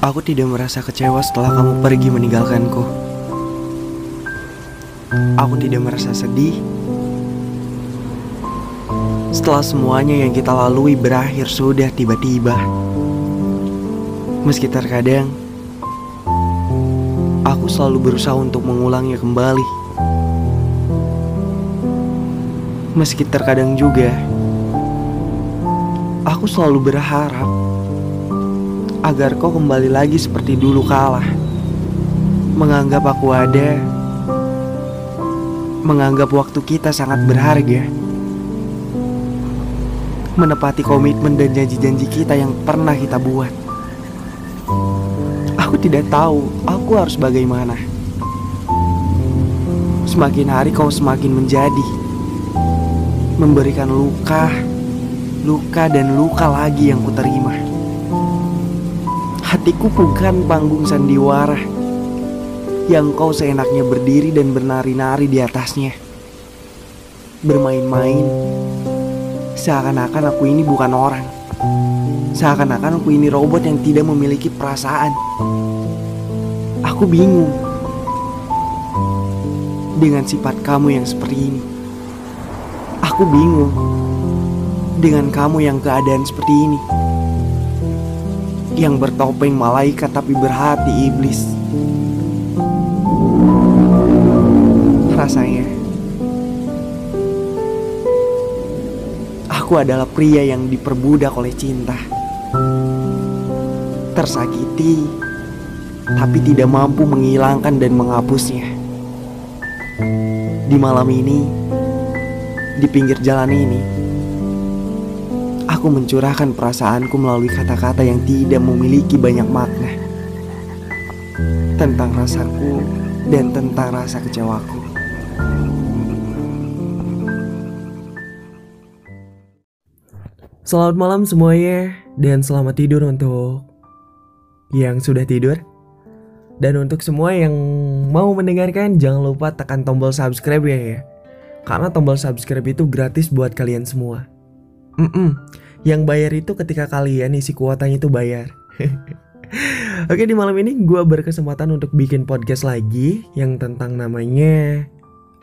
Aku tidak merasa kecewa setelah kamu pergi meninggalkanku. Aku tidak merasa sedih setelah semuanya yang kita lalui berakhir sudah tiba-tiba. Meski terkadang aku selalu berusaha untuk mengulangnya kembali. Meski terkadang juga aku selalu berharap agar kau kembali lagi seperti dulu kalah. Menganggap aku ada, menganggap waktu kita sangat berharga. Menepati komitmen dan janji-janji kita yang pernah kita buat. Aku tidak tahu aku harus bagaimana. Semakin hari kau semakin menjadi memberikan luka, luka dan luka lagi yang kuterima. Hatiku bukan panggung sandiwara yang kau seenaknya berdiri dan bernari-nari di atasnya. Bermain-main, seakan-akan aku ini bukan orang. Seakan-akan aku ini robot yang tidak memiliki perasaan. Aku bingung dengan sifat kamu yang seperti ini. Aku bingung dengan kamu yang keadaan seperti ini yang bertopeng malaikat tapi berhati iblis. Rasanya aku adalah pria yang diperbudak oleh cinta. Tersakiti tapi tidak mampu menghilangkan dan menghapusnya. Di malam ini, di pinggir jalan ini, aku mencurahkan perasaanku melalui kata-kata yang tidak memiliki banyak makna tentang rasaku dan tentang rasa kecewaku. Selamat malam semuanya dan selamat tidur untuk yang sudah tidur. Dan untuk semua yang mau mendengarkan jangan lupa tekan tombol subscribe ya ya. Karena tombol subscribe itu gratis buat kalian semua. Mm -mm. Yang bayar itu ketika kalian isi kuotanya itu bayar. Oke di malam ini gue berkesempatan untuk bikin podcast lagi yang tentang namanya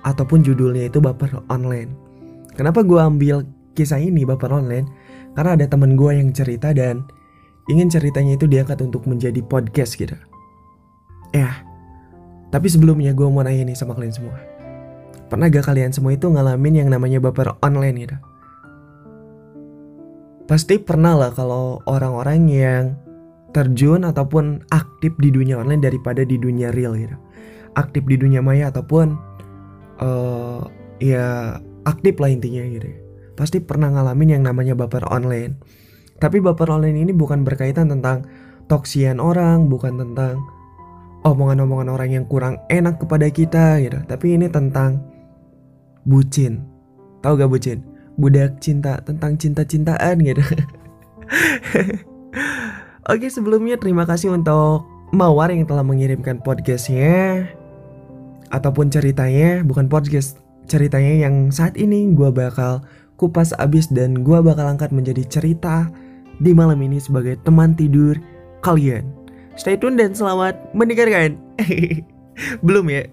ataupun judulnya itu baper online. Kenapa gue ambil kisah ini baper online? Karena ada temen gue yang cerita dan ingin ceritanya itu diangkat untuk menjadi podcast gitu. Ya, tapi sebelumnya gue mau nanya nih sama kalian semua. Pernah gak kalian semua itu ngalamin yang namanya baper online gitu? Pasti pernah lah kalau orang-orang yang terjun ataupun aktif di dunia online daripada di dunia real gitu. Aktif di dunia maya ataupun uh, ya aktif lah intinya gitu. Pasti pernah ngalamin yang namanya baper online. Tapi baper online ini bukan berkaitan tentang toksian orang, bukan tentang omongan-omongan orang yang kurang enak kepada kita gitu. Tapi ini tentang bucin. Tahu gak bucin? Budak cinta tentang cinta-cintaan gitu. Oke sebelumnya terima kasih untuk Mawar yang telah mengirimkan podcastnya ataupun ceritanya bukan podcast ceritanya yang saat ini gue bakal kupas abis dan gue bakal angkat menjadi cerita di malam ini sebagai teman tidur kalian. Stay tune dan selamat mendengarkan. Belum ya?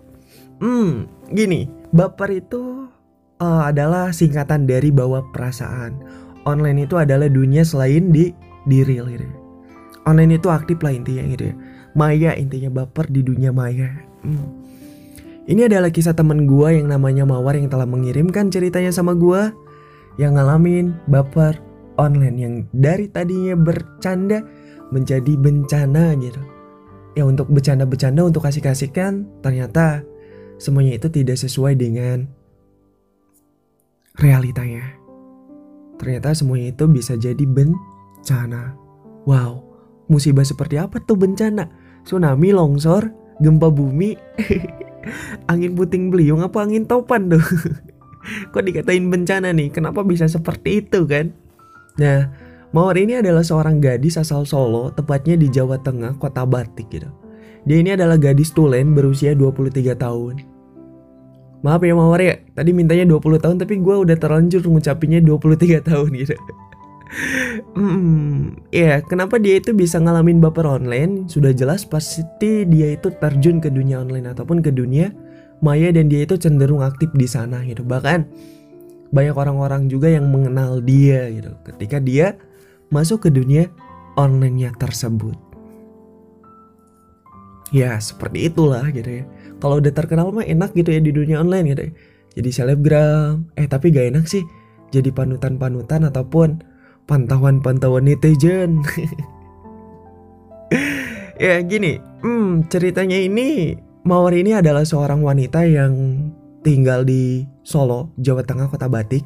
Hmm, gini, baper itu uh, adalah singkatan dari bawa perasaan. Online itu adalah dunia selain di real gitu. Online itu aktif lah intinya gitu ya. Maya intinya baper di dunia maya. Hmm. Ini adalah kisah temen gue yang namanya Mawar yang telah mengirimkan ceritanya sama gue yang ngalamin baper online yang dari tadinya bercanda menjadi bencana gitu. Ya untuk bercanda-bercanda untuk kasih-kasihkan ternyata semuanya itu tidak sesuai dengan realitanya. Ternyata semuanya itu bisa jadi bencana. Wow, musibah seperti apa tuh bencana? Tsunami, longsor, gempa bumi, angin puting beliung apa angin topan tuh? Kok dikatain bencana nih? Kenapa bisa seperti itu kan? Nah, Mawar ini adalah seorang gadis asal Solo, tepatnya di Jawa Tengah, kota Batik gitu. Dia ini adalah gadis tulen berusia 23 tahun. Maaf ya Mawar ya, tadi mintanya 20 tahun tapi gue udah terlanjur ngucapinnya 23 tahun gitu. Hmm, ya kenapa dia itu bisa ngalamin baper online? Sudah jelas pasti dia itu terjun ke dunia online ataupun ke dunia maya dan dia itu cenderung aktif di sana gitu. Bahkan banyak orang-orang juga yang mengenal dia gitu ketika dia masuk ke dunia online-nya tersebut. Ya seperti itulah gitu ya. Kalau udah terkenal mah enak gitu ya di dunia online gitu ya. Jadi selebgram, eh tapi gak enak sih jadi panutan-panutan ataupun pantauan-pantauan netizen. ya gini, hmm, ceritanya ini Mawar ini adalah seorang wanita yang tinggal di Solo, Jawa Tengah, Kota Batik.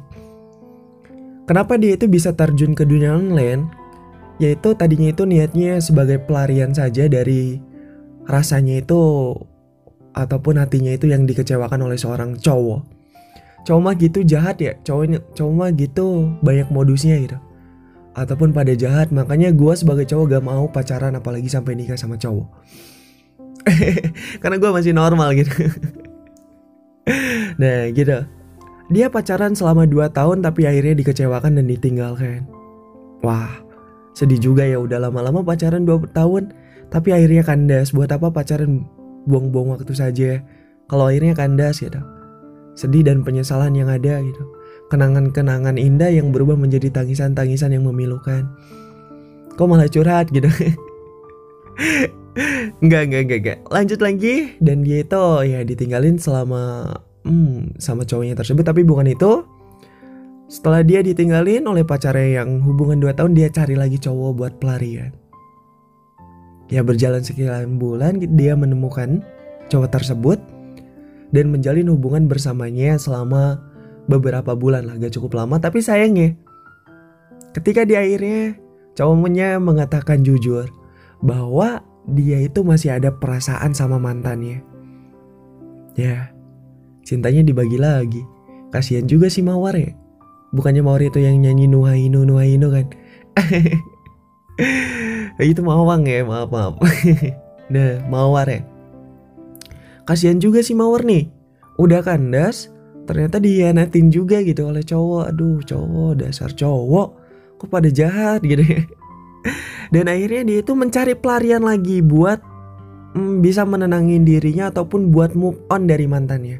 Kenapa dia itu bisa terjun ke dunia online? Yaitu tadinya itu niatnya sebagai pelarian saja dari rasanya itu ataupun hatinya itu yang dikecewakan oleh seorang cowok. Cowok mah gitu jahat ya, cowoknya cowok mah gitu banyak modusnya gitu. Ataupun pada jahat makanya gue sebagai cowok gak mau pacaran apalagi sampai nikah sama cowok. Karena gue masih normal gitu. Nah gitu. Dia pacaran selama 2 tahun tapi akhirnya dikecewakan dan ditinggalkan. Wah sedih juga ya udah lama-lama pacaran 2 tahun tapi akhirnya kandas. Buat apa pacaran buang-buang waktu saja kalau akhirnya kandas gitu sedih dan penyesalan yang ada gitu kenangan-kenangan indah yang berubah menjadi tangisan-tangisan yang memilukan. Kok malah curhat gitu? enggak, enggak, enggak, enggak. Lanjut lagi dan dia itu ya ditinggalin selama hmm, sama cowoknya tersebut tapi bukan itu. Setelah dia ditinggalin oleh pacarnya yang hubungan 2 tahun dia cari lagi cowok buat pelarian. Ya berjalan sekian bulan dia menemukan cowok tersebut dan menjalin hubungan bersamanya selama beberapa bulan lah gak cukup lama. Tapi sayangnya ketika di akhirnya cowoknya mengatakan jujur bahwa dia itu masih ada perasaan sama mantannya. Ya cintanya dibagi lagi. Kasihan juga si Mawar ya. Bukannya Mawar itu yang nyanyi Nuhainu Nuhainu kan itu Mawang ya maaf maaf. Nah Mawar ya? Kasihan juga si Mawar nih. Udah kandas ternyata dihianatin juga gitu oleh cowok. Aduh cowok dasar cowok. Kok pada jahat gitu ya? Dan akhirnya dia itu mencari pelarian lagi buat mm, bisa menenangin dirinya ataupun buat move on dari mantannya.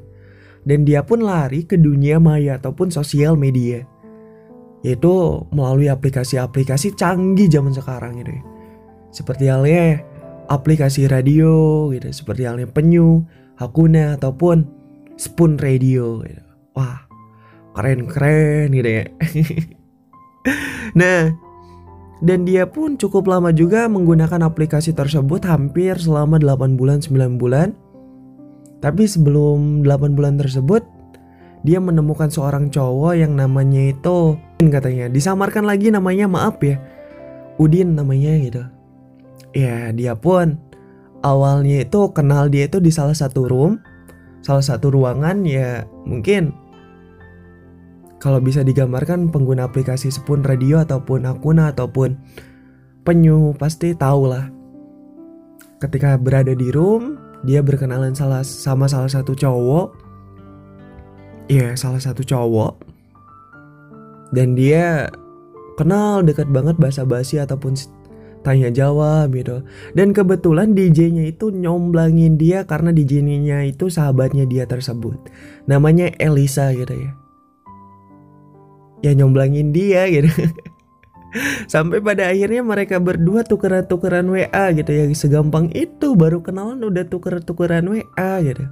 Dan dia pun lari ke dunia maya ataupun sosial media. Yaitu melalui aplikasi-aplikasi canggih zaman sekarang gitu ya seperti halnya aplikasi radio gitu seperti halnya penyu hakuna ataupun Spoon Radio gitu. Wah, keren-keren gitu ya. nah, dan dia pun cukup lama juga menggunakan aplikasi tersebut hampir selama 8 bulan 9 bulan. Tapi sebelum 8 bulan tersebut dia menemukan seorang cowok yang namanya itu katanya disamarkan lagi namanya maaf ya Udin namanya gitu ya dia pun awalnya itu kenal dia itu di salah satu room salah satu ruangan ya mungkin kalau bisa digambarkan pengguna aplikasi Spoon Radio ataupun Akuna ataupun penyu pasti tahu lah. Ketika berada di room, dia berkenalan salah sama salah satu cowok. Yeah, salah satu cowok. Dan dia kenal dekat banget bahasa basi ataupun tanya jawab gitu. Dan kebetulan DJ-nya itu nyomblangin dia karena DJ-nya itu sahabatnya dia tersebut. Namanya Elisa gitu ya. Ya nyomblangin dia gitu. Sampai pada akhirnya mereka berdua tukeran-tukeran WA gitu ya. Segampang itu baru kenalan udah tuker-tukeran WA gitu.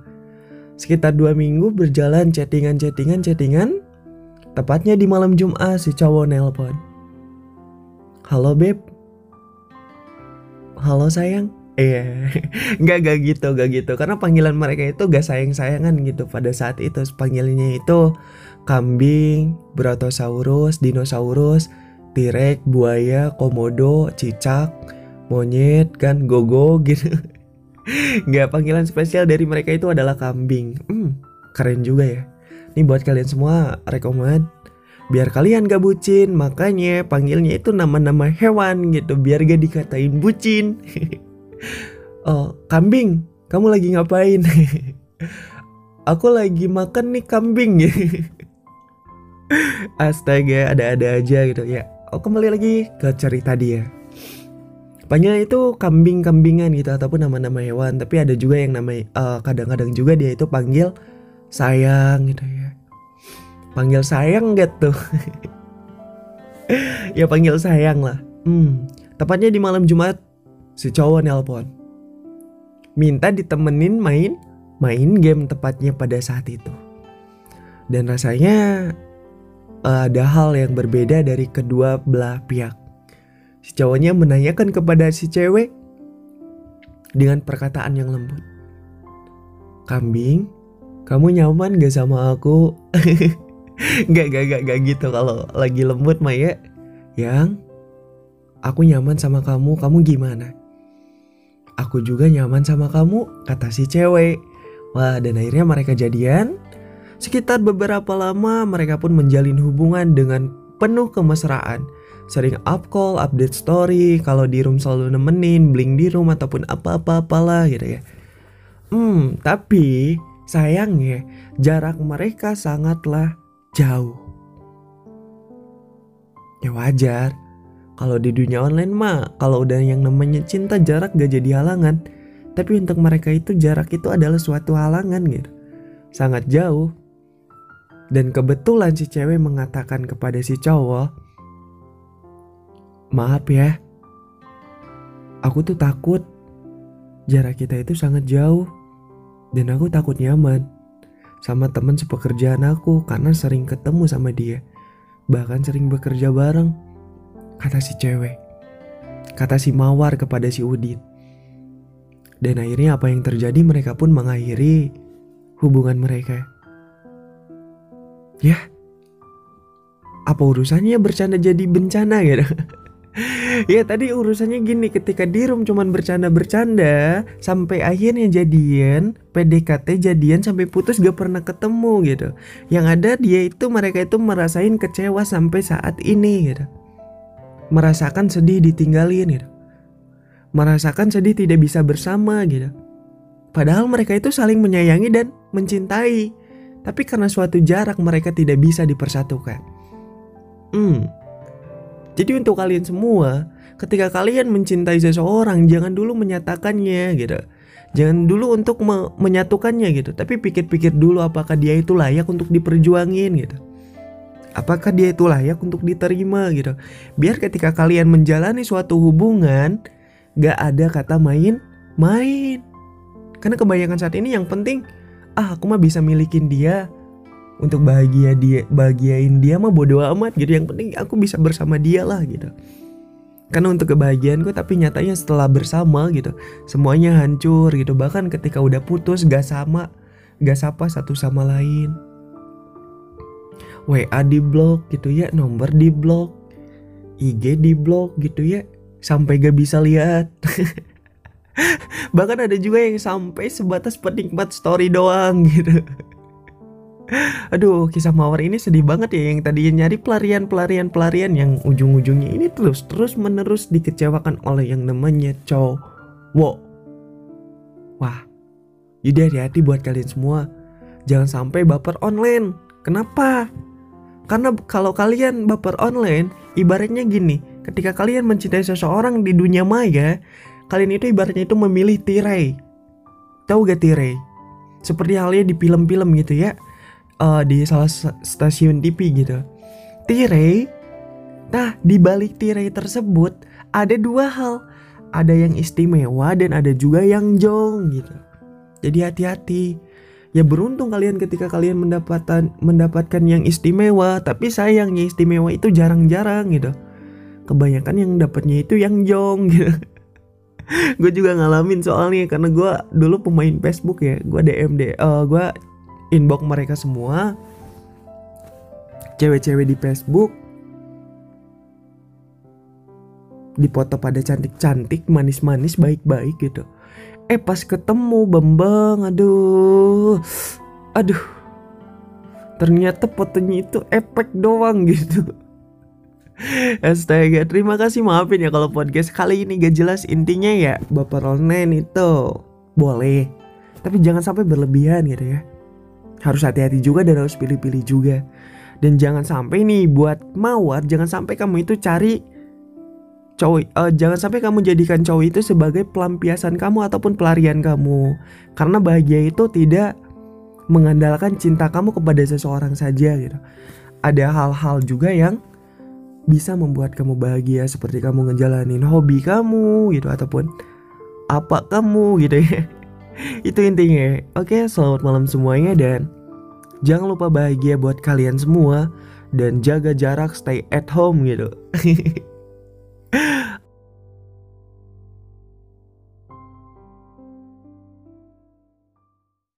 Sekitar dua minggu berjalan chattingan chattingan chattingan. Tepatnya di malam Jumat si cowok nelpon. Halo beb halo sayang Iya, nggak gak gitu, gak gitu. Karena panggilan mereka itu gak sayang-sayangan gitu pada saat itu. Panggilannya itu kambing, brontosaurus, dinosaurus, tirek, buaya, komodo, cicak, monyet, kan, gogo gitu. Gak panggilan spesial dari mereka itu adalah kambing. Hmm, keren juga ya. Ini buat kalian semua rekomend biar kalian gak bucin makanya panggilnya itu nama-nama hewan gitu biar gak dikatain bucin. Oh kambing kamu lagi ngapain? Aku lagi makan nih kambing. Astaga ada-ada aja gitu. Ya oh, kembali lagi ke cerita dia. Panggil itu kambing-kambingan gitu ataupun nama-nama hewan. Tapi ada juga yang namanya uh, kadang-kadang juga dia itu panggil sayang gitu ya panggil sayang gitu ya panggil sayang lah hmm tepatnya di malam Jumat si cowok nelpon minta ditemenin main main game tepatnya pada saat itu dan rasanya uh, ada hal yang berbeda dari kedua belah pihak. Si cowoknya menanyakan kepada si cewek dengan perkataan yang lembut. Kambing, kamu nyaman gak sama aku? gak, gak, gak, gak gitu kalau lagi lembut Maya. Yang aku nyaman sama kamu, kamu gimana? Aku juga nyaman sama kamu, kata si cewek. Wah, dan akhirnya mereka jadian Sekitar beberapa lama mereka pun menjalin hubungan dengan penuh kemesraan. Sering up call, update story, kalau di room selalu nemenin, bling di room ataupun apa-apa-apalah gitu ya. Hmm, tapi sayangnya jarak mereka sangatlah jauh. Ya wajar, kalau di dunia online mah kalau udah yang namanya cinta jarak gak jadi halangan. Tapi untuk mereka itu jarak itu adalah suatu halangan gitu. Sangat jauh. Dan kebetulan si cewek mengatakan kepada si cowok, "Maaf ya, aku tuh takut jarak kita itu sangat jauh dan aku takut nyaman sama teman sepekerjaan aku karena sering ketemu sama dia, bahkan sering bekerja bareng." Kata si cewek. Kata si Mawar kepada si Udin. Dan akhirnya apa yang terjadi mereka pun mengakhiri hubungan mereka. Ya, apa urusannya bercanda jadi bencana gitu? ya tadi urusannya gini ketika di room cuman bercanda-bercanda sampai akhirnya jadian PDKT jadian sampai putus gak pernah ketemu gitu. Yang ada dia itu mereka itu merasain kecewa sampai saat ini gitu. Merasakan sedih ditinggalin gitu. Merasakan sedih tidak bisa bersama gitu. Padahal mereka itu saling menyayangi dan mencintai. Tapi karena suatu jarak mereka tidak bisa dipersatukan. Hmm. Jadi untuk kalian semua, ketika kalian mencintai seseorang, jangan dulu menyatakannya gitu. Jangan dulu untuk me menyatukannya gitu, tapi pikir-pikir dulu apakah dia itu layak untuk diperjuangin gitu. Apakah dia itu layak untuk diterima gitu. Biar ketika kalian menjalani suatu hubungan, gak ada kata main, main. Karena kebanyakan saat ini yang penting ah aku mah bisa milikin dia untuk bahagia dia bahagiain dia mah bodo amat gitu. Yang penting aku bisa bersama dia lah gitu. Karena untuk kebahagiaanku tapi nyatanya setelah bersama gitu semuanya hancur gitu. Bahkan ketika udah putus gak sama gak sapa satu sama lain. WA di blok gitu ya nomor di blok IG di blok gitu ya sampai gak bisa lihat. Bahkan ada juga yang sampai sebatas penikmat story doang gitu. Aduh, kisah Mawar ini sedih banget ya yang tadinya nyari pelarian-pelarian-pelarian yang ujung-ujungnya ini terus terus menerus dikecewakan oleh yang namanya cowok. Wah, jadi hati-hati buat kalian semua. Jangan sampai baper online. Kenapa? Karena kalau kalian baper online, ibaratnya gini, ketika kalian mencintai seseorang di dunia maya, kalian itu ibaratnya itu memilih tirai. Tahu gak tirai? Seperti halnya di film-film gitu ya. Uh, di salah stasiun TV gitu. Tirai. Nah, di balik tirai tersebut ada dua hal. Ada yang istimewa dan ada juga yang jong gitu. Jadi hati-hati. Ya beruntung kalian ketika kalian mendapatkan mendapatkan yang istimewa, tapi sayangnya istimewa itu jarang-jarang gitu. Kebanyakan yang dapatnya itu yang jong gitu. gue juga ngalamin soalnya karena gue dulu pemain Facebook ya gue DM deh uh, gue inbox mereka semua. Cewek-cewek di Facebook. Dipoto pada cantik-cantik manis-manis baik-baik gitu. Eh pas ketemu bembang aduh. Aduh. Ternyata fotonya itu efek doang gitu. Astaga, terima kasih maafin ya kalau podcast kali ini gak jelas intinya ya. Bapak Ronen itu. Boleh. Tapi jangan sampai berlebihan gitu ya Harus hati-hati juga dan harus pilih-pilih juga. Dan jangan sampai nih buat mawar jangan sampai kamu itu cari cowok uh, jangan sampai kamu jadikan cowok itu sebagai pelampiasan kamu ataupun pelarian kamu. Karena bahagia itu tidak mengandalkan cinta kamu kepada seseorang saja gitu. Ada hal-hal juga yang bisa membuat kamu bahagia seperti kamu ngejalanin hobi kamu gitu ataupun apa kamu gitu ya itu intinya. Oke selamat malam semuanya dan jangan lupa bahagia buat kalian semua dan jaga jarak stay at home gitu